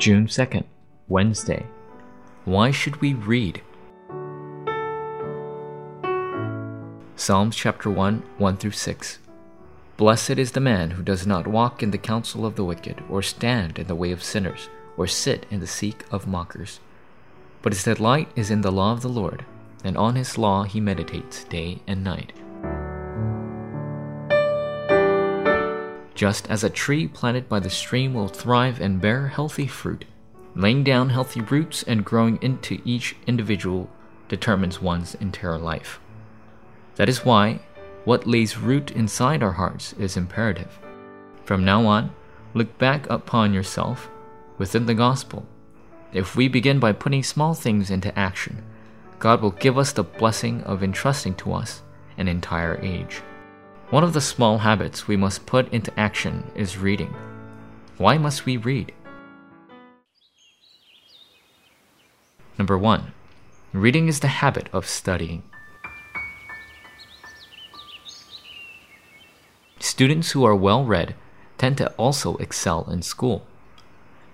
June 2nd, Wednesday. Why should we read? Psalms chapter 1, 1 through 6. Blessed is the man who does not walk in the counsel of the wicked, or stand in the way of sinners, or sit in the seat of mockers. But his delight is in the law of the Lord, and on his law he meditates day and night. Just as a tree planted by the stream will thrive and bear healthy fruit, laying down healthy roots and growing into each individual determines one's entire life. That is why what lays root inside our hearts is imperative. From now on, look back upon yourself within the gospel. If we begin by putting small things into action, God will give us the blessing of entrusting to us an entire age. One of the small habits we must put into action is reading. Why must we read? Number one, reading is the habit of studying. Students who are well read tend to also excel in school.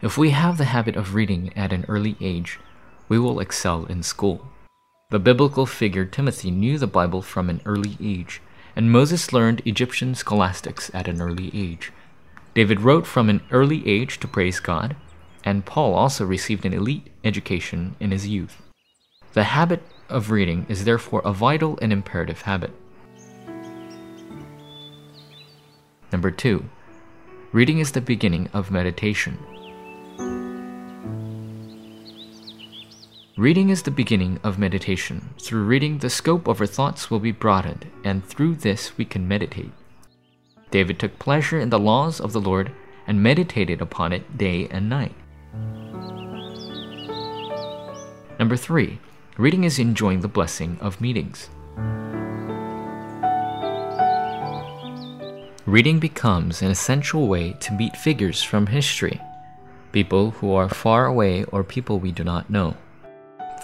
If we have the habit of reading at an early age, we will excel in school. The biblical figure Timothy knew the Bible from an early age and Moses learned Egyptian scholastics at an early age. David wrote from an early age to praise God, and Paul also received an elite education in his youth. The habit of reading is therefore a vital and imperative habit. Number two, reading is the beginning of meditation. Reading is the beginning of meditation. Through reading, the scope of our thoughts will be broadened, and through this we can meditate. David took pleasure in the laws of the Lord and meditated upon it day and night. Number three, reading is enjoying the blessing of meetings. Reading becomes an essential way to meet figures from history, people who are far away or people we do not know.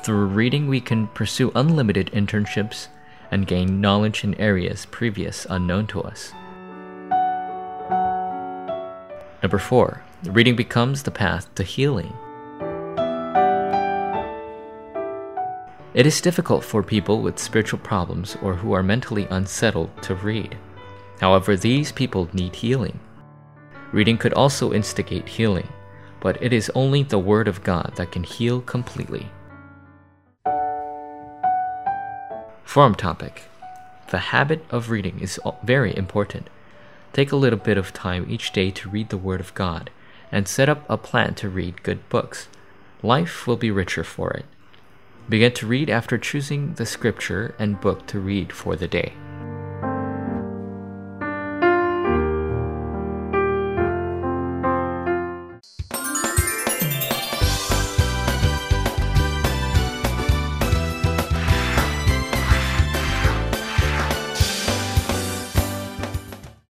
Through reading, we can pursue unlimited internships and gain knowledge in areas previous unknown to us. Number four, reading becomes the path to healing. It is difficult for people with spiritual problems or who are mentally unsettled to read. However, these people need healing. Reading could also instigate healing, but it is only the Word of God that can heal completely. Forum topic The habit of reading is very important. Take a little bit of time each day to read the Word of God and set up a plan to read good books. Life will be richer for it. Begin to read after choosing the scripture and book to read for the day.